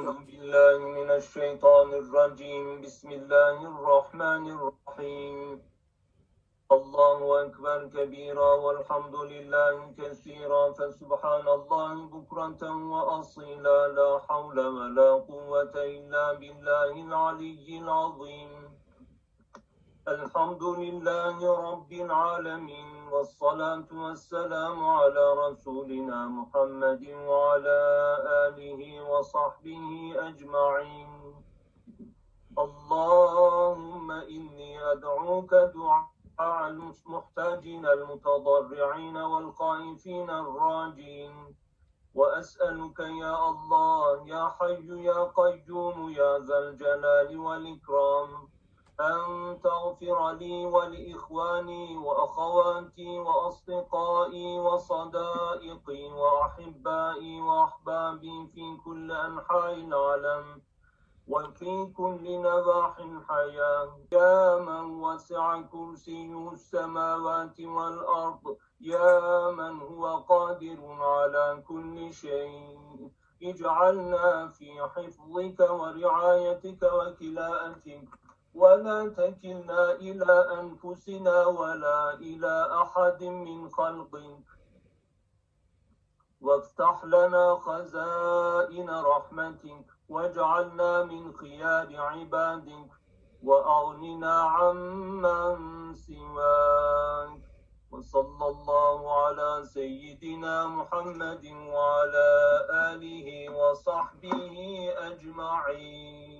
أعوذ بالله من الشيطان الرجيم. بسم الله الرحمن الرحيم. الله أكبر كبيرا والحمد لله كثيرا. فسبحان الله بكرة وأصيلا. لا حول ولا قوة إلا بالله العلي العظيم. الحمد لله رب العالمين والصلاة والسلام على رسولنا محمد وعلى آله وصحبه أجمعين. اللهم إني أدعوك دعاء المحتاجين المتضرعين والخائفين الراجين. وأسألك يا الله يا حي يا قيوم يا ذا الجلال والإكرام. أن تغفر لي ولإخواني وأخواتي وأصدقائي وصدائقي وأحبائي وأحبابي في كل أنحاء العالم وفي كل نواح الحياة. يا من وسع كرسيه السماوات والأرض. يا من هو قادر على كل شيء. اجعلنا في حفظك ورعايتك وكلاءتك. ولا تكلنا إلى أنفسنا ولا إلى أحد من خلقك وافتح لنا خزائن رحمتك واجعلنا من خيار عبادك وأغننا عمن سواك. وصلى الله على سيدنا محمد وعلى آله وصحبه أجمعين.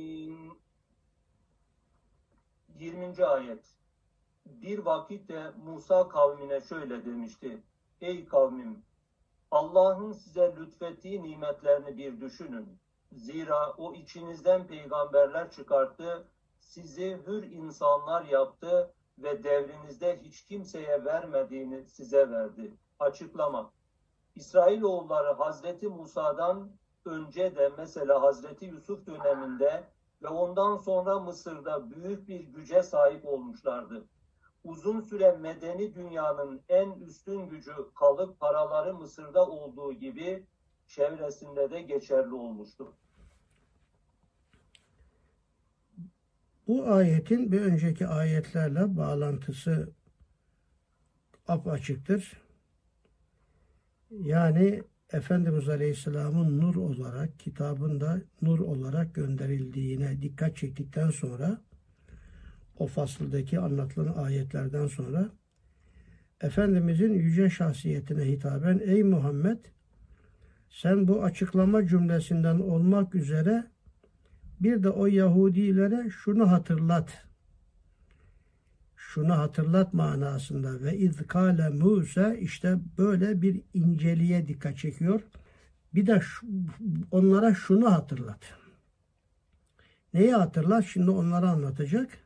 20. ayet Bir vakitte Musa kavmine şöyle demişti. Ey kavmim Allah'ın size lütfettiği nimetlerini bir düşünün. Zira o içinizden peygamberler çıkarttı, sizi hür insanlar yaptı ve devrinizde hiç kimseye vermediğini size verdi. Açıklama. İsrailoğulları Hazreti Musa'dan önce de mesela Hazreti Yusuf döneminde ve ondan sonra Mısır'da büyük bir güce sahip olmuşlardı. Uzun süre medeni dünyanın en üstün gücü kalıp paraları Mısır'da olduğu gibi çevresinde de geçerli olmuştur. Bu ayetin bir önceki ayetlerle bağlantısı apaçıktır. Yani Efendimiz Aleyhisselam'ın nur olarak, kitabında nur olarak gönderildiğine dikkat çektikten sonra o fasıldaki anlatılan ayetlerden sonra Efendimizin yüce şahsiyetine hitaben Ey Muhammed sen bu açıklama cümlesinden olmak üzere bir de o Yahudilere şunu hatırlat. Şunu hatırlat manasında ve izkale Musa işte böyle bir inceliğe dikkat çekiyor. Bir de şu, onlara şunu hatırlat. Neyi hatırlat? Şimdi onlara anlatacak.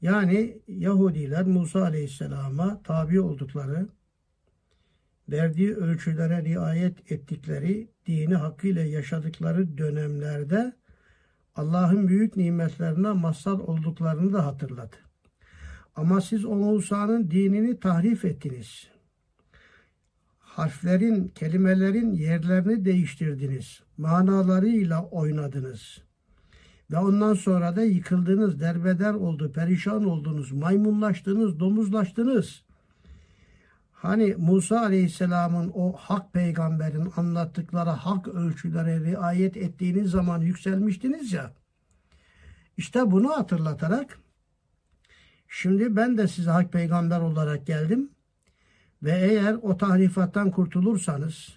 Yani Yahudiler Musa Aleyhisselam'a tabi oldukları, verdiği ölçülere riayet ettikleri, dini hakkıyla yaşadıkları dönemlerde Allah'ın büyük nimetlerine mazhar olduklarını da hatırladı. Ama siz o Musa'nın dinini tahrif ettiniz. Harflerin, kelimelerin yerlerini değiştirdiniz. Manalarıyla oynadınız. Ve ondan sonra da yıkıldınız, derbeder oldu, perişan oldunuz, maymunlaştınız, domuzlaştınız. Hani Musa Aleyhisselam'ın o hak peygamberin anlattıkları hak ölçülere riayet ettiğiniz zaman yükselmiştiniz ya. İşte bunu hatırlatarak şimdi ben de size hak peygamber olarak geldim. Ve eğer o tahrifattan kurtulursanız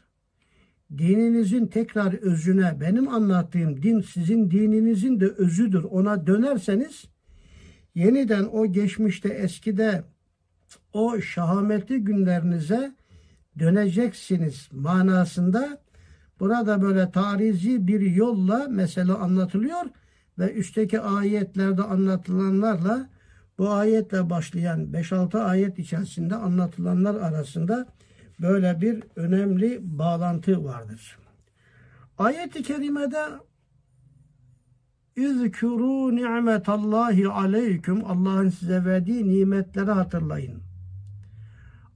dininizin tekrar özüne benim anlattığım din sizin dininizin de özüdür. Ona dönerseniz yeniden o geçmişte eskide o şahametli günlerinize döneceksiniz manasında burada böyle tarizi bir yolla mesele anlatılıyor ve üstteki ayetlerde anlatılanlarla bu ayetle başlayan 5-6 ayet içerisinde anlatılanlar arasında böyle bir önemli bağlantı vardır. Ayet-i kerimede İzkuru ni'metallahi aleyküm Allah'ın size verdiği nimetleri hatırlayın.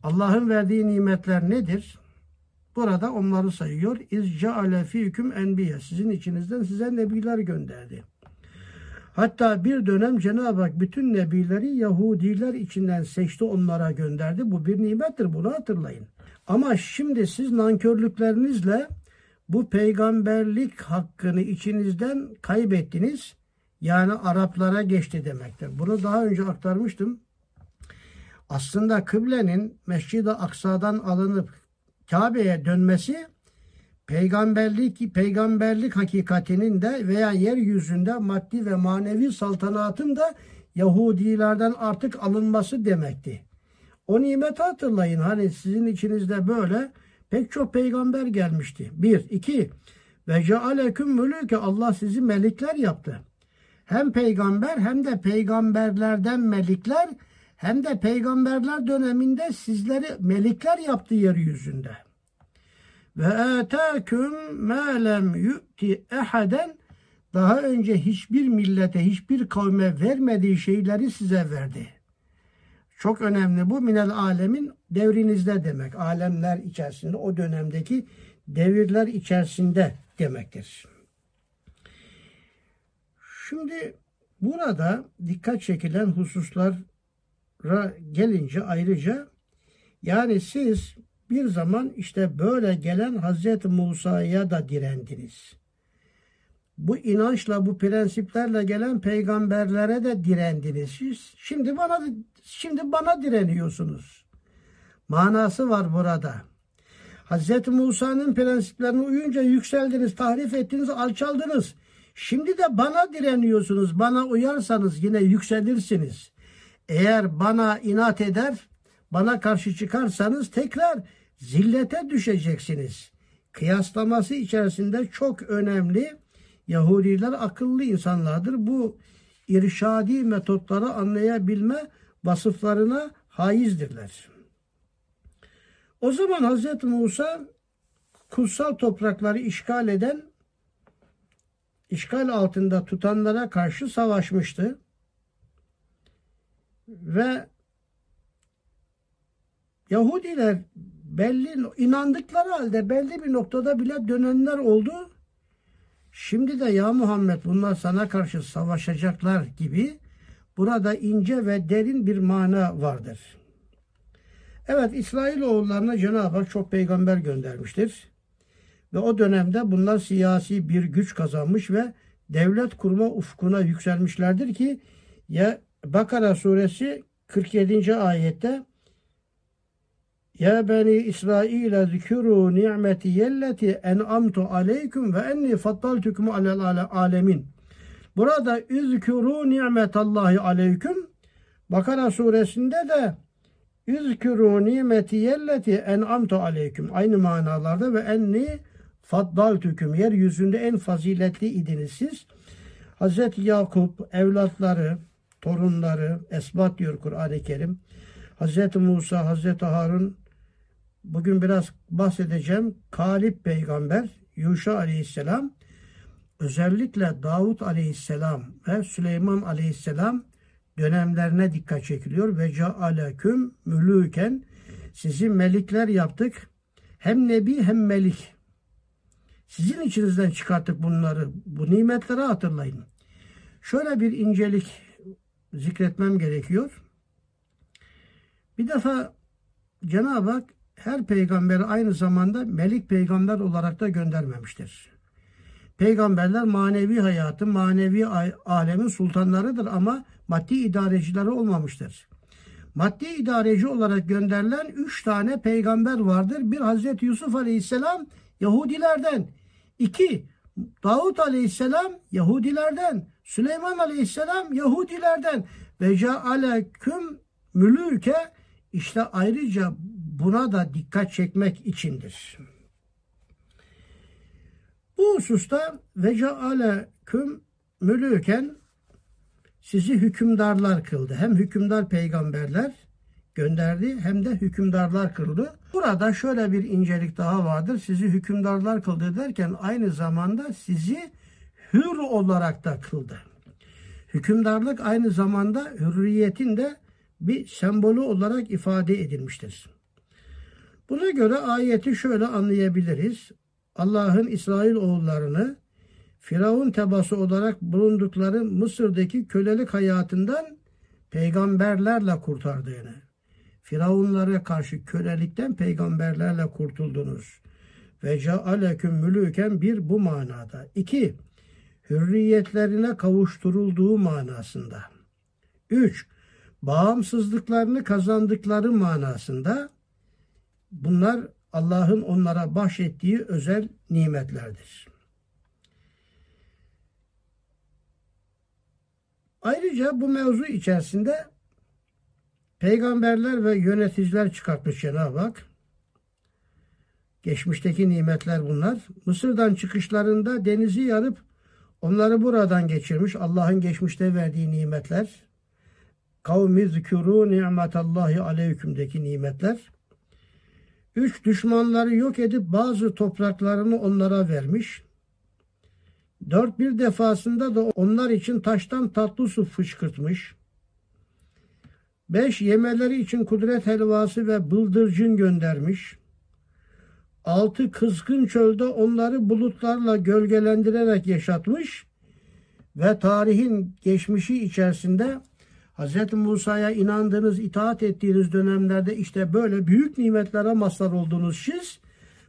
Allah'ın verdiği nimetler nedir? Burada onları sayıyor. İz ceale fîküm enbiye. Sizin içinizden size nebiler gönderdi. Hatta bir dönem Cenab-ı Hak bütün nebileri Yahudiler içinden seçti onlara gönderdi. Bu bir nimettir bunu hatırlayın. Ama şimdi siz nankörlüklerinizle bu peygamberlik hakkını içinizden kaybettiniz. Yani Araplara geçti demektir. Bunu daha önce aktarmıştım. Aslında kıblenin Mescid-i Aksa'dan alınıp Kabe'ye dönmesi peygamberlik peygamberlik hakikatinin de veya yeryüzünde maddi ve manevi saltanatın da Yahudilerden artık alınması demekti. O nimeti hatırlayın. Hani sizin içinizde böyle pek çok peygamber gelmişti. Bir, iki. Ve cealeküm mülüke Allah sizi melikler yaptı. Hem peygamber hem de peygamberlerden melikler hem de peygamberler döneminde sizleri melikler yaptı yeryüzünde. Ve etâküm mâ lem yu'ti ehaden daha önce hiçbir millete, hiçbir kavme vermediği şeyleri size verdi. Çok önemli bu minel alemin devrinizde demek. Alemler içerisinde o dönemdeki devirler içerisinde demektir. Şimdi burada dikkat çekilen hususlara gelince ayrıca yani siz bir zaman işte böyle gelen Hazreti Musa'ya da direndiniz. Bu inançla, bu prensiplerle gelen peygamberlere de direndiniz. Siz şimdi bana şimdi bana direniyorsunuz. Manası var burada. Hazreti Musa'nın prensiplerine uyunca yükseldiniz, tahrif ettiniz, alçaldınız. Şimdi de bana direniyorsunuz. Bana uyarsanız yine yükselirsiniz. Eğer bana inat eder, bana karşı çıkarsanız tekrar zillete düşeceksiniz. Kıyaslaması içerisinde çok önemli. Yahudiler akıllı insanlardır. Bu irşadi metotları anlayabilme vasıflarına haizdirler. O zaman Hz. Musa kutsal toprakları işgal eden, işgal altında tutanlara karşı savaşmıştı. Ve Yahudiler belli inandıkları halde belli bir noktada bile dönenler oldu. Şimdi de ya Muhammed bunlar sana karşı savaşacaklar gibi burada ince ve derin bir mana vardır. Evet İsrailoğullarına Cenab-ı Hak çok peygamber göndermiştir. Ve o dönemde bunlar siyasi bir güç kazanmış ve devlet kurma ufkuna yükselmişlerdir ki ya Bakara suresi 47. ayette ya beni İsrail zikru ni'meti yelleti en'amtu aleyküm ve enni faddaltukum alel alemin. Burada üzkuru ni'metallahi aleyküm Bakara suresinde de üzkuru nimeti yelleti en'amtu aleyküm aynı manalarda ve enni faddaltukum yeryüzünde en faziletli idiniz siz. Hazreti Yakup evlatları, torunları, esbat diyor Kur'an-ı Kerim. Hazreti Musa, Hazreti Harun bugün biraz bahsedeceğim. Kalip peygamber Yuşa aleyhisselam özellikle Davut aleyhisselam ve Süleyman aleyhisselam dönemlerine dikkat çekiliyor. Ve cealeküm mülüken sizi melikler yaptık. Hem nebi hem melik. Sizin içinizden çıkarttık bunları. Bu nimetleri hatırlayın. Şöyle bir incelik zikretmem gerekiyor. Bir defa Cenab-ı Hak her peygamberi aynı zamanda melik peygamber olarak da göndermemiştir. Peygamberler manevi hayatın, manevi alemin sultanlarıdır ama maddi idarecileri olmamıştır. Maddi idareci olarak gönderilen üç tane peygamber vardır. Bir Hazreti Yusuf Aleyhisselam Yahudilerden. iki Davut Aleyhisselam Yahudilerden. Süleyman Aleyhisselam Yahudilerden. Ve cealeküm mülüke işte ayrıca buna da dikkat çekmek içindir. Bu hususta ve cealeküm mülüken sizi hükümdarlar kıldı. Hem hükümdar peygamberler gönderdi hem de hükümdarlar kıldı. Burada şöyle bir incelik daha vardır. Sizi hükümdarlar kıldı derken aynı zamanda sizi hür olarak da kıldı. Hükümdarlık aynı zamanda hürriyetin de bir sembolü olarak ifade edilmiştir. Buna göre ayeti şöyle anlayabiliriz. Allah'ın İsrail oğullarını Firavun tebası olarak bulundukları Mısır'daki kölelik hayatından peygamberlerle kurtardığını, Firavunlara karşı kölelikten peygamberlerle kurtuldunuz. Ve cealeküm mülüken bir bu manada. İki, hürriyetlerine kavuşturulduğu manasında. Üç, bağımsızlıklarını kazandıkları manasında. Bunlar Allah'ın onlara bahşettiği özel nimetlerdir. Ayrıca bu mevzu içerisinde peygamberler ve yöneticiler çıkartmış Cenab-ı Hak. Geçmişteki nimetler bunlar. Mısır'dan çıkışlarında denizi yarıp onları buradan geçirmiş. Allah'ın geçmişte verdiği nimetler. Kavmi zikuru ni'metallahi aleykümdeki nimetler. Üç, düşmanları yok edip bazı topraklarını onlara vermiş. Dört bir defasında da onlar için taştan tatlı su fışkırtmış. Beş, yemeleri için kudret helvası ve bıldırcın göndermiş. Altı, kızgın çölde onları bulutlarla gölgelendirerek yaşatmış. Ve tarihin geçmişi içerisinde Hz. Musa'ya inandığınız, itaat ettiğiniz dönemlerde işte böyle büyük nimetlere mazhar oldunuz siz.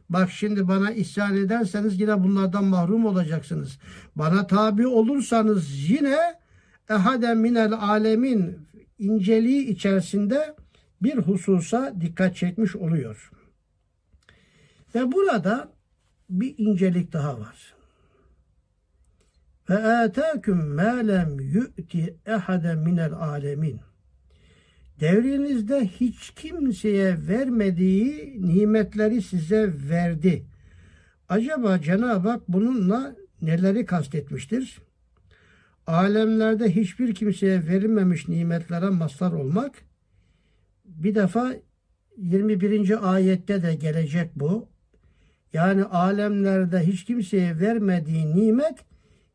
Bak şimdi bana isyan ederseniz yine bunlardan mahrum olacaksınız. Bana tabi olursanız yine ehadem minel alemin inceliği içerisinde bir hususa dikkat çekmiş oluyor. Ve burada bir incelik daha var. Ve atâküm mâ lem yu'ti ehaden minel alemin. Devrinizde hiç kimseye vermediği nimetleri size verdi. Acaba Cenab-ı Hak bununla neleri kastetmiştir? Alemlerde hiçbir kimseye verilmemiş nimetlere mazhar olmak bir defa 21. ayette de gelecek bu. Yani alemlerde hiç kimseye vermediği nimet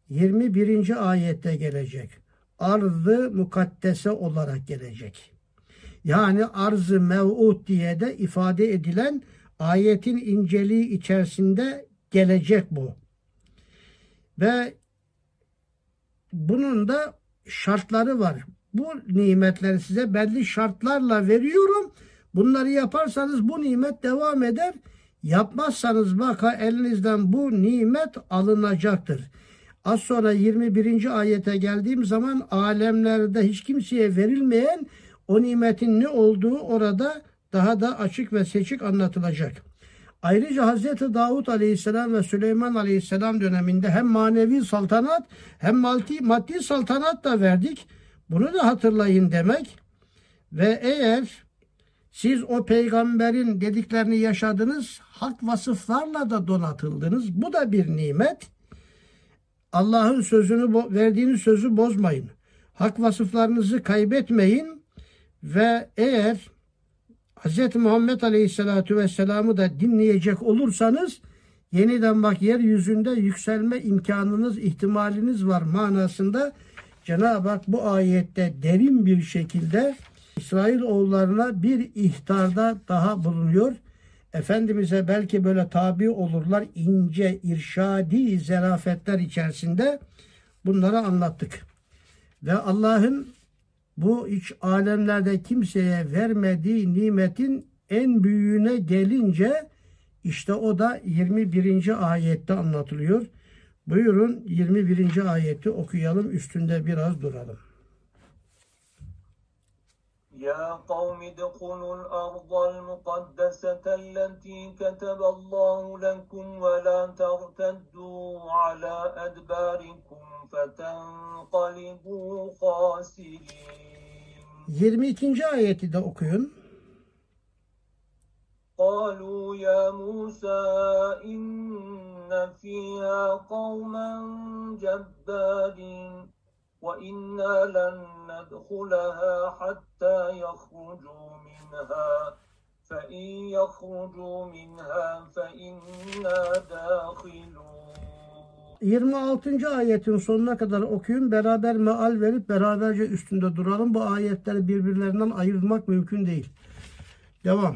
21. ayette gelecek. Arzı mukaddese olarak gelecek. Yani arzı mev'ud diye de ifade edilen ayetin inceliği içerisinde gelecek bu. Ve bunun da şartları var. Bu nimetleri size belli şartlarla veriyorum. Bunları yaparsanız bu nimet devam eder. Yapmazsanız baka elinizden bu nimet alınacaktır. Az sonra 21. ayete geldiğim zaman alemlerde hiç kimseye verilmeyen o nimetin ne olduğu orada daha da açık ve seçik anlatılacak. Ayrıca Hazreti Davut Aleyhisselam ve Süleyman Aleyhisselam döneminde hem manevi saltanat hem maddi, maddi saltanat da verdik. Bunu da hatırlayın demek. Ve eğer siz o peygamberin dediklerini yaşadınız, hak vasıflarla da donatıldınız. Bu da bir nimet. Allah'ın sözünü verdiğiniz sözü bozmayın. Hak vasıflarınızı kaybetmeyin ve eğer Hz. Muhammed Aleyhisselatü Vesselam'ı da dinleyecek olursanız yeniden bak yeryüzünde yükselme imkanınız, ihtimaliniz var manasında Cenab-ı Hak bu ayette derin bir şekilde İsrail oğullarına bir ihtarda daha bulunuyor. Efendimiz'e belki böyle tabi olurlar ince, irşadi zerafetler içerisinde bunları anlattık. Ve Allah'ın bu iç alemlerde kimseye vermediği nimetin en büyüğüne gelince işte o da 21. ayette anlatılıyor. Buyurun 21. ayeti okuyalım üstünde biraz duralım. يا قوم ادخلوا الأرض المقدسة التي كتب الله لكم ولا ترتدوا على أدباركم فتنقلبوا خاسرين 22. ayeti de okuyun. قالوا يا موسى إن فيها قوما جبارين وإنا لن ندخلها حتى يخرجوا منها فإن يخرجوا منها فإنا داخلون 26. ayetin sonuna kadar okuyun. Beraber meal verip beraberce üstünde duralım. Bu ayetleri birbirlerinden ayırmak mümkün değil. Devam.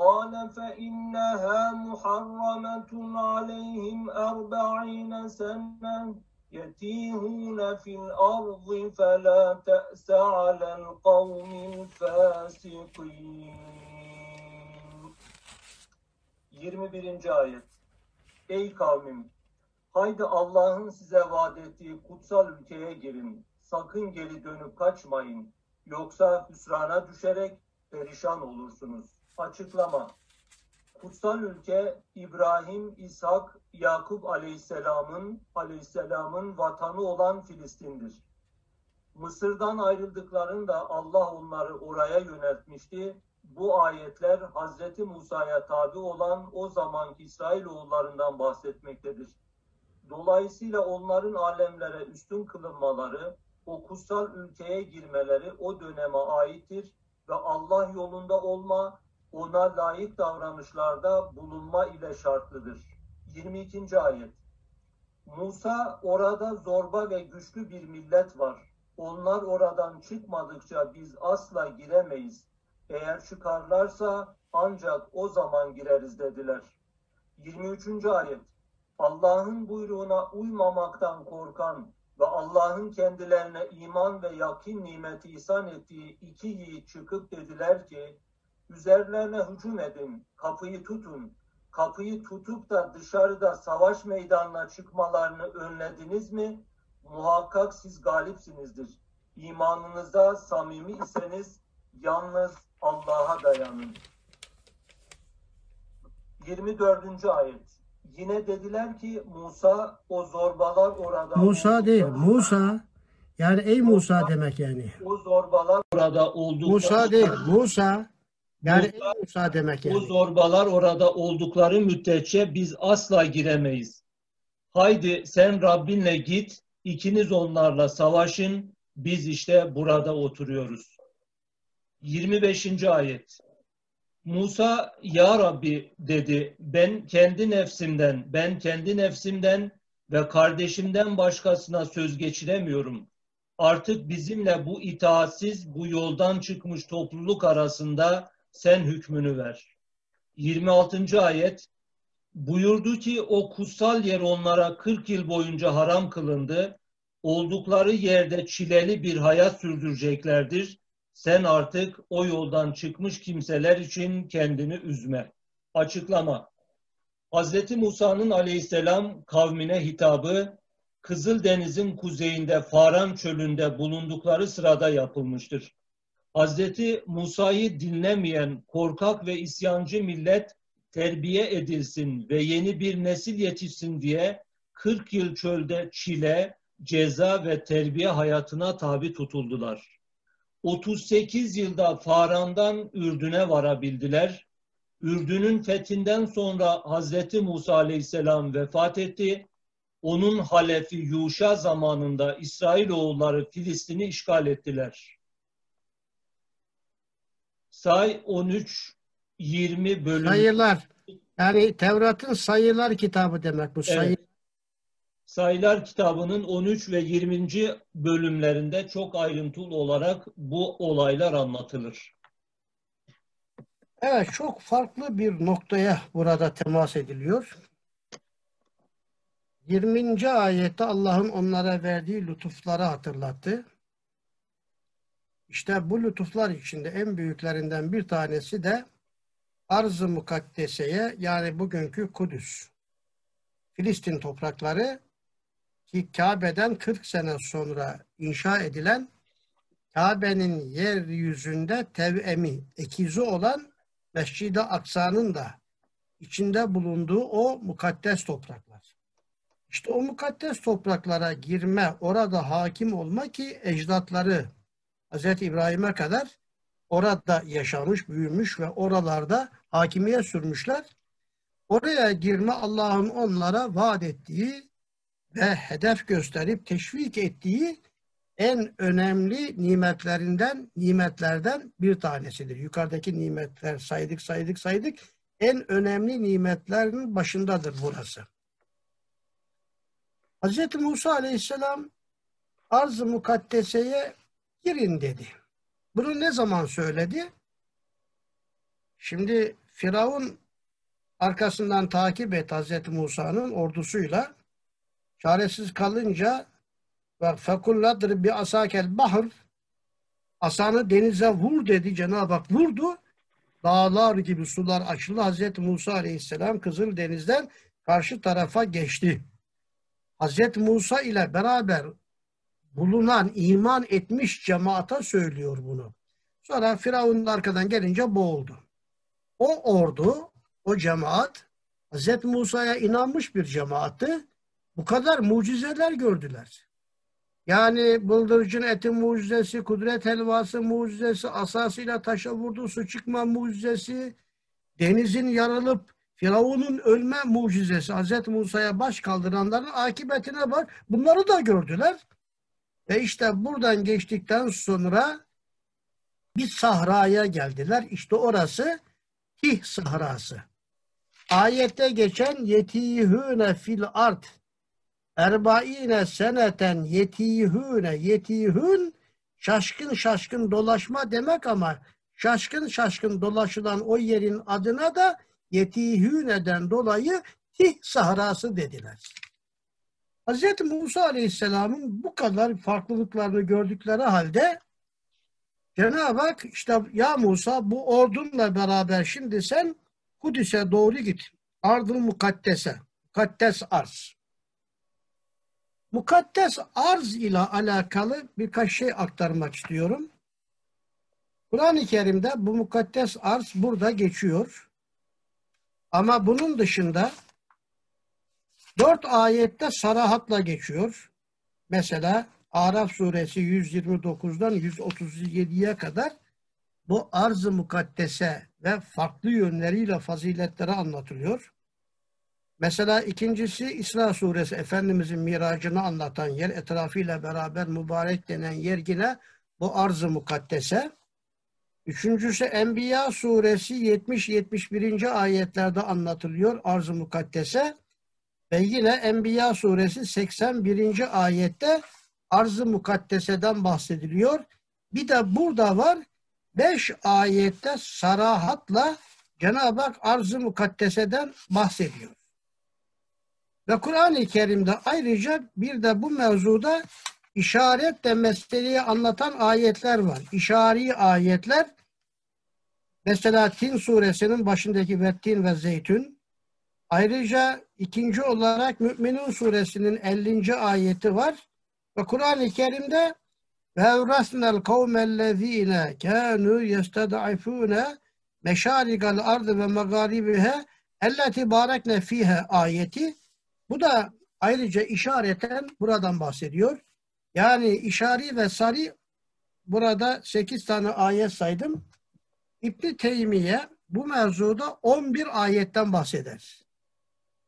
قال فإنها محرمة عليهم أربعين سنة يتيهون في الأرض فلا تأس على القوم الفاسقين 21. ayet Ey kavmim haydi Allah'ın size vaat ettiği kutsal ülkeye girin sakın geri dönüp kaçmayın yoksa hüsrana düşerek perişan olursunuz açıklama kutsal ülke İbrahim, İshak, Yakup aleyhisselamın aleyhisselamın vatanı olan Filistin'dir. Mısır'dan ayrıldıklarında Allah onları oraya yöneltmişti. Bu ayetler Hazreti Musa'ya tabi olan o zamanki İsrailoğullarından bahsetmektedir. Dolayısıyla onların alemlere üstün kılınmaları, o kutsal ülkeye girmeleri o döneme aittir ve Allah yolunda olma, ona layık davranışlarda bulunma ile şartlıdır. 22. ayet Musa orada zorba ve güçlü bir millet var. Onlar oradan çıkmadıkça biz asla giremeyiz. Eğer çıkarlarsa ancak o zaman gireriz dediler. 23. ayet Allah'ın buyruğuna uymamaktan korkan ve Allah'ın kendilerine iman ve yakin nimeti ihsan ettiği iki yiğit çıkıp dediler ki üzerlerine hücum edin, kapıyı tutun. Kapıyı tutup da dışarıda savaş meydanına çıkmalarını önlediniz mi? Muhakkak siz galipsinizdir. İmanınıza samimi iseniz yalnız Allah'a dayanın. 24. ayet. Yine dediler ki Musa o zorbalar orada Musa değil, Musa. Yani ey Musa demek yani. O zorbalar orada oldukları Musa değil, Musa. Yani Musa- demek yani. zorbalar orada oldukları müddetçe biz asla giremeyiz. Haydi sen Rabbinle git, ikiniz onlarla savaşın, biz işte burada oturuyoruz. 25. ayet. Musa, Ya Rabbi dedi, ben kendi nefsimden, ben kendi nefsimden ve kardeşimden başkasına söz geçiremiyorum. Artık bizimle bu itaatsiz, bu yoldan çıkmış topluluk arasında sen hükmünü ver. 26. ayet buyurdu ki o kutsal yer onlara 40 yıl boyunca haram kılındı. Oldukları yerde çileli bir hayat sürdüreceklerdir. Sen artık o yoldan çıkmış kimseler için kendini üzme. Açıklama. Hazreti Musa'nın aleyhisselam kavmine hitabı Kızıldeniz'in kuzeyinde Faran çölünde bulundukları sırada yapılmıştır. Hazreti Musa'yı dinlemeyen korkak ve isyancı millet terbiye edilsin ve yeni bir nesil yetişsin diye 40 yıl çölde çile, ceza ve terbiye hayatına tabi tutuldular. 38 yılda Faran'dan Ürdün'e varabildiler. Ürdün'ün fethinden sonra Hazreti Musa Aleyhisselam vefat etti. Onun halefi Yuşa zamanında İsrailoğulları Filistin'i işgal ettiler. Say 13 20 bölüm Sayılar. Yani Tevrat'ın sayılar kitabı demek bu sayı. Evet. Sayılar kitabının 13 ve 20. bölümlerinde çok ayrıntılı olarak bu olaylar anlatılır. Evet çok farklı bir noktaya burada temas ediliyor. 20. ayette Allah'ın onlara verdiği lütufları hatırlattı. İşte bu lütuflar içinde en büyüklerinden bir tanesi de Arz-ı Mukaddese'ye yani bugünkü Kudüs. Filistin toprakları ki Kabe'den 40 sene sonra inşa edilen Kabe'nin yeryüzünde tevemi, ekizi olan Mescid-i Aksa'nın da içinde bulunduğu o mukaddes topraklar. İşte o mukaddes topraklara girme, orada hakim olma ki ecdatları Hz. İbrahim'e kadar orada yaşamış, büyümüş ve oralarda hakimiyet sürmüşler. Oraya girme Allah'ın onlara vaat ettiği ve hedef gösterip teşvik ettiği en önemli nimetlerinden, nimetlerden bir tanesidir. Yukarıdaki nimetler saydık, saydık, saydık. En önemli nimetlerin başındadır burası. Hz. Musa aleyhisselam arz-ı mukaddeseye girin dedi. Bunu ne zaman söyledi? Şimdi Firavun arkasından takip et Hz. Musa'nın ordusuyla çaresiz kalınca ve fekulladır bir asakel bahır asanı denize vur dedi Cenab-ı Hak vurdu. Dağlar gibi sular açıldı. Hazreti Musa Aleyhisselam Kızıl Deniz'den karşı tarafa geçti. Hazreti Musa ile beraber bulunan iman etmiş cemaata söylüyor bunu. Sonra Firavun'un arkadan gelince boğuldu. O ordu, o cemaat Hazreti Musa'ya inanmış bir cemaattı. Bu kadar mucizeler gördüler. Yani bıldırcın eti mucizesi, kudret helvası mucizesi, asasıyla taşa vurdu su çıkma mucizesi, denizin yarılıp Firavun'un ölme mucizesi, Hz. Musa'ya baş kaldıranların akıbetine bak. Bunları da gördüler. Ve işte buradan geçtikten sonra bir sahraya geldiler. İşte orası Tih sahrası. Ayette geçen yetihüne fil art erbaine seneten yetihüne yetihün şaşkın şaşkın dolaşma demek ama şaşkın şaşkın dolaşılan o yerin adına da yetihüneden dolayı Tih sahrası dediler. Hz. Musa Aleyhisselam'ın bu kadar farklılıklarını gördükleri halde Cenab-ı Hak işte ya Musa bu ordunla beraber şimdi sen Kudüs'e doğru git. Ardıl mukaddese. Mukaddes arz. Mukaddes arz ile alakalı birkaç şey aktarmak istiyorum. Kur'an-ı Kerim'de bu mukaddes arz burada geçiyor. Ama bunun dışında dört ayette sarahatla geçiyor. Mesela Araf suresi 129'dan 137'ye kadar bu arz-ı mukaddese ve farklı yönleriyle faziletleri anlatılıyor. Mesela ikincisi İsra suresi Efendimizin miracını anlatan yer etrafıyla beraber mübarek denen yer yine bu arz-ı mukaddese. Üçüncüsü Enbiya suresi 70-71. ayetlerde anlatılıyor arz-ı mukaddese. Ve yine Enbiya suresi 81. ayette arz-ı mukaddeseden bahsediliyor. Bir de burada var beş ayette sarahatla Cenab-ı Hak arz-ı mukaddeseden bahsediyor. Ve Kur'an-ı Kerim'de ayrıca bir de bu mevzuda işaretle meseleyi anlatan ayetler var. İşari ayetler mesela Tin suresinin başındaki ve Tin ve Zeytün ayrıca ikinci olarak Mü'minun suresinin 50. ayeti var. Ve Kur'an-ı Kerim'de evrasnel kavmellezine kânû yested'ifûne meşârigal ardı ve megâribihe elleti barekne fihe ayeti bu da ayrıca işareten buradan bahsediyor. Yani işari ve sari burada 8 tane ayet saydım. İbn Teymiye bu mevzuda 11 ayetten bahseder.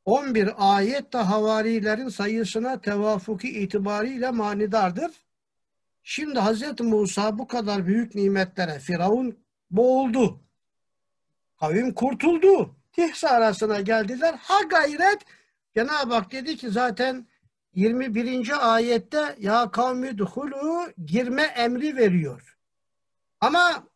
11 ayet de havarilerin sayısına tevafuki itibariyle manidardır. Şimdi Hz. Musa bu kadar büyük nimetlere Firavun boğuldu. Kavim kurtuldu. Tihsa arasına geldiler. Ha gayret Cenab-ı Hak dedi ki zaten 21. ayette ya kavmi duhulu girme emri veriyor. Ama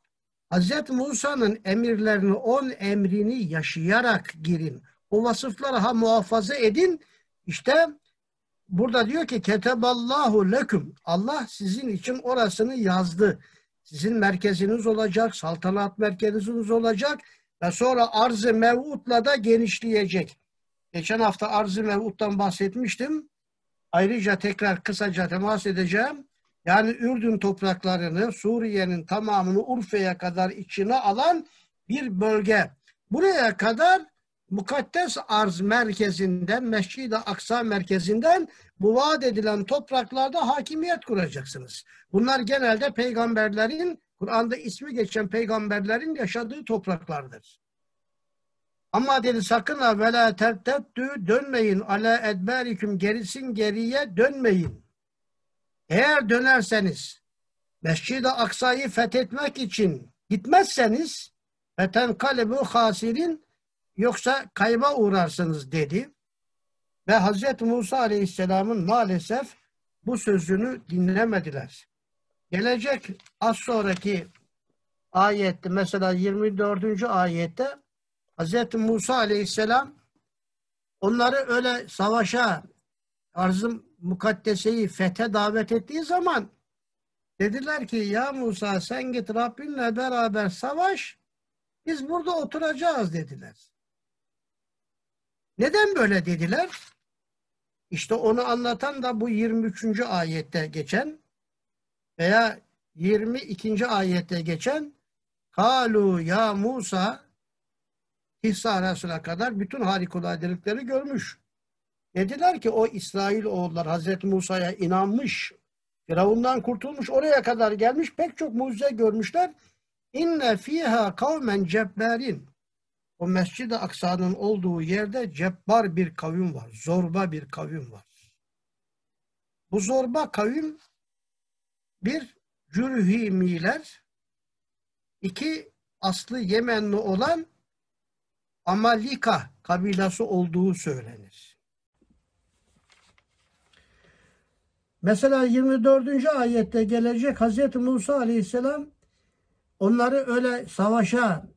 Hz. Musa'nın emirlerini, on emrini yaşayarak girin. O vasıfları ha muhafaza edin. İşte burada diyor ki keteballahu leküm. Allah sizin için orasını yazdı. Sizin merkeziniz olacak, saltanat merkeziniz olacak ve sonra arz-ı mev'utla da genişleyecek. Geçen hafta arz-ı mev'uttan bahsetmiştim. Ayrıca tekrar kısaca temas edeceğim. Yani Ürdün topraklarını, Suriye'nin tamamını Urfa'ya kadar içine alan bir bölge. Buraya kadar mukaddes arz merkezinden, Mescid-i Aksa merkezinden bu vaat edilen topraklarda hakimiyet kuracaksınız. Bunlar genelde peygamberlerin, Kur'an'da ismi geçen peygamberlerin yaşadığı topraklardır. Ama dedi sakın ha ve la terteddü dönmeyin ala edberiküm gerisin geriye dönmeyin. Eğer dönerseniz Mescid-i Aksa'yı fethetmek için gitmezseniz feten kalebu hasirin yoksa kayba uğrarsınız dedi. Ve Hazreti Musa Aleyhisselam'ın maalesef bu sözünü dinlemediler. Gelecek az sonraki ayette mesela 24. ayette Hazreti Musa Aleyhisselam onları öyle savaşa arzım mukaddeseyi fete davet ettiği zaman dediler ki ya Musa sen git Rabbinle beraber savaş biz burada oturacağız dediler. Neden böyle dediler? İşte onu anlatan da bu 23. ayette geçen veya 22. ayette geçen Kalu ya Musa hissa arasına kadar bütün harikuladelikleri görmüş. Dediler ki o İsrail oğullar Hazreti Musa'ya inanmış. Firavundan kurtulmuş. Oraya kadar gelmiş. Pek çok mucize görmüşler. İnne fiha kavmen cebberin. O Mescid-i Aksa'nın olduğu yerde cebbar bir kavim var. Zorba bir kavim var. Bu zorba kavim bir Cürhimiler, iki aslı Yemenli olan Amalika kabilası olduğu söylenir. Mesela 24. ayette gelecek Hz. Musa aleyhisselam onları öyle savaşa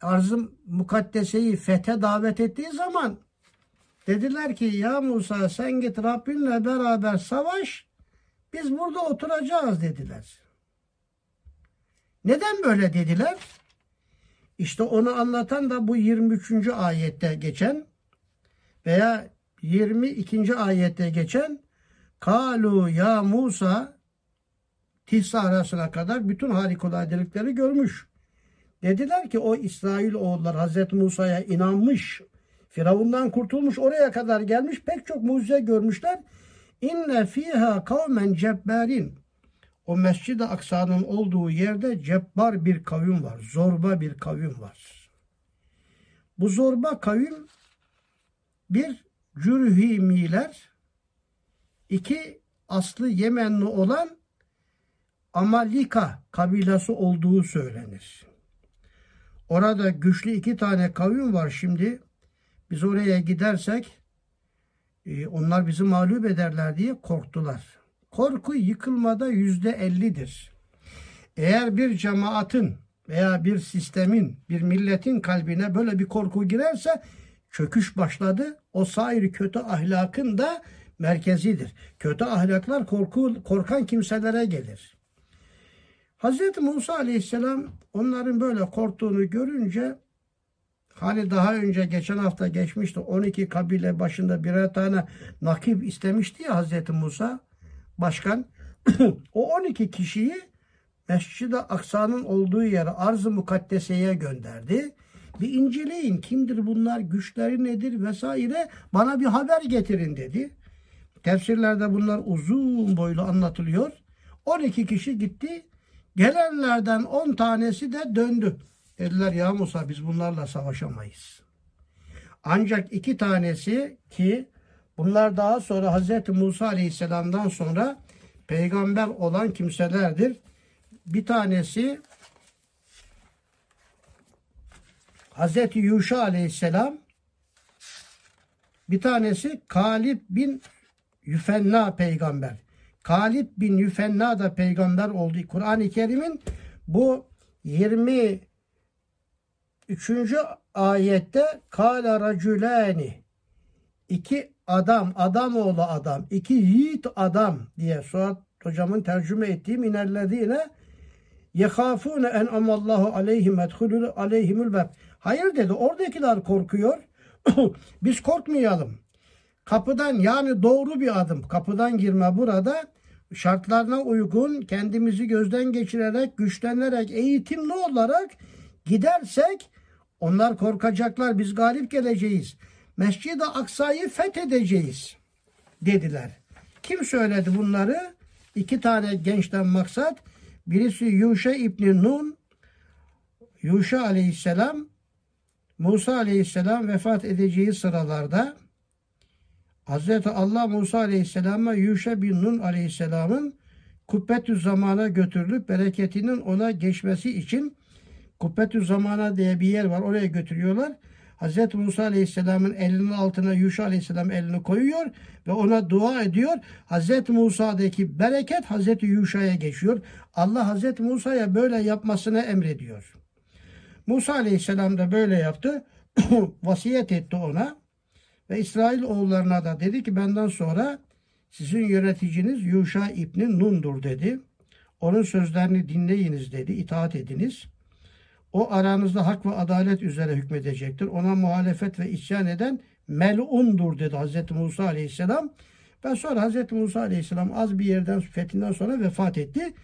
arzım mukaddeseyi fete davet ettiği zaman dediler ki ya Musa sen git Rabbinle beraber savaş biz burada oturacağız dediler. Neden böyle dediler? İşte onu anlatan da bu 23. ayette geçen veya 22. ayette geçen Kalu ya Musa Tihsa arasına kadar bütün harikuladelikleri görmüş. Dediler ki o İsrail oğullar Hazreti Musa'ya inanmış. Firavundan kurtulmuş oraya kadar gelmiş pek çok mucize görmüşler. İnne fiha kavmen cebberin. O Mescid-i Aksa'nın olduğu yerde cebbar bir kavim var. Zorba bir kavim var. Bu zorba kavim bir Cürhimiler, iki aslı Yemenli olan Amalika kabilası olduğu söylenir. Orada güçlü iki tane kavim var şimdi. Biz oraya gidersek e, onlar bizi mağlup ederler diye korktular. Korku yıkılmada yüzde ellidir. Eğer bir cemaatin veya bir sistemin, bir milletin kalbine böyle bir korku girerse çöküş başladı. O sair kötü ahlakın da merkezidir. Kötü ahlaklar korku, korkan kimselere gelir. Hz. Musa aleyhisselam onların böyle korktuğunu görünce hani daha önce geçen hafta geçmişti 12 kabile başında birer tane nakip istemişti ya Hz. Musa başkan. o 12 kişiyi Mescid-i Aksa'nın olduğu yere arz-ı mukaddeseye gönderdi. Bir inceleyin kimdir bunlar, güçleri nedir vesaire bana bir haber getirin dedi. Tefsirlerde bunlar uzun boylu anlatılıyor. 12 kişi gitti. Gelenlerden 10 tanesi de döndü. Dediler ya Musa biz bunlarla savaşamayız. Ancak iki tanesi ki bunlar daha sonra Hazreti Musa Aleyhisselam'dan sonra peygamber olan kimselerdir. Bir tanesi Hazreti Yuşa Aleyhisselam bir tanesi Kalip bin Yüfenna peygamber. Kalip bin Yüfenna da peygamber oldu. Kur'an-ı Kerim'in bu 23. ayette Kale racülani iki adam, adam oğlu adam, iki yiğit adam diye Suat hocamın tercüme ettiği minellezine yehafune en amallahu aleyhim edhulul aleyhimül bab. Hayır dedi oradakiler korkuyor. Biz korkmayalım. Kapıdan yani doğru bir adım. Kapıdan girme burada şartlarına uygun kendimizi gözden geçirerek, güçlenerek, eğitimli olarak gidersek onlar korkacaklar. Biz galip geleceğiz. Mescid-i Aksa'yı fethedeceğiz dediler. Kim söyledi bunları? İki tane gençten maksat. Birisi Yuşa İbni Nun, Yuşa aleyhisselam, Musa aleyhisselam vefat edeceği sıralarda Hazreti Allah Musa aleyhisselama Yuşa bin Nun aleyhisselamın kubbetü zamana götürülüp bereketinin ona geçmesi için kubbetü zamana diye bir yer var oraya götürüyorlar. Hz. Musa Aleyhisselam'ın elinin altına Yuşa Aleyhisselam elini koyuyor ve ona dua ediyor. Hz. Musa'daki bereket Hz. Yuşa'ya geçiyor. Allah Hz. Musa'ya böyle yapmasını emrediyor. Musa Aleyhisselam da böyle yaptı. Vasiyet etti ona. Ve İsrail oğullarına da dedi ki benden sonra sizin yöneticiniz Yuşa İbni Nun'dur dedi. Onun sözlerini dinleyiniz dedi. itaat ediniz. O aranızda hak ve adalet üzere hükmedecektir. Ona muhalefet ve isyan eden melundur dedi Hz. Musa Aleyhisselam. Ve sonra Hz. Musa Aleyhisselam az bir yerden fethinden sonra vefat etti.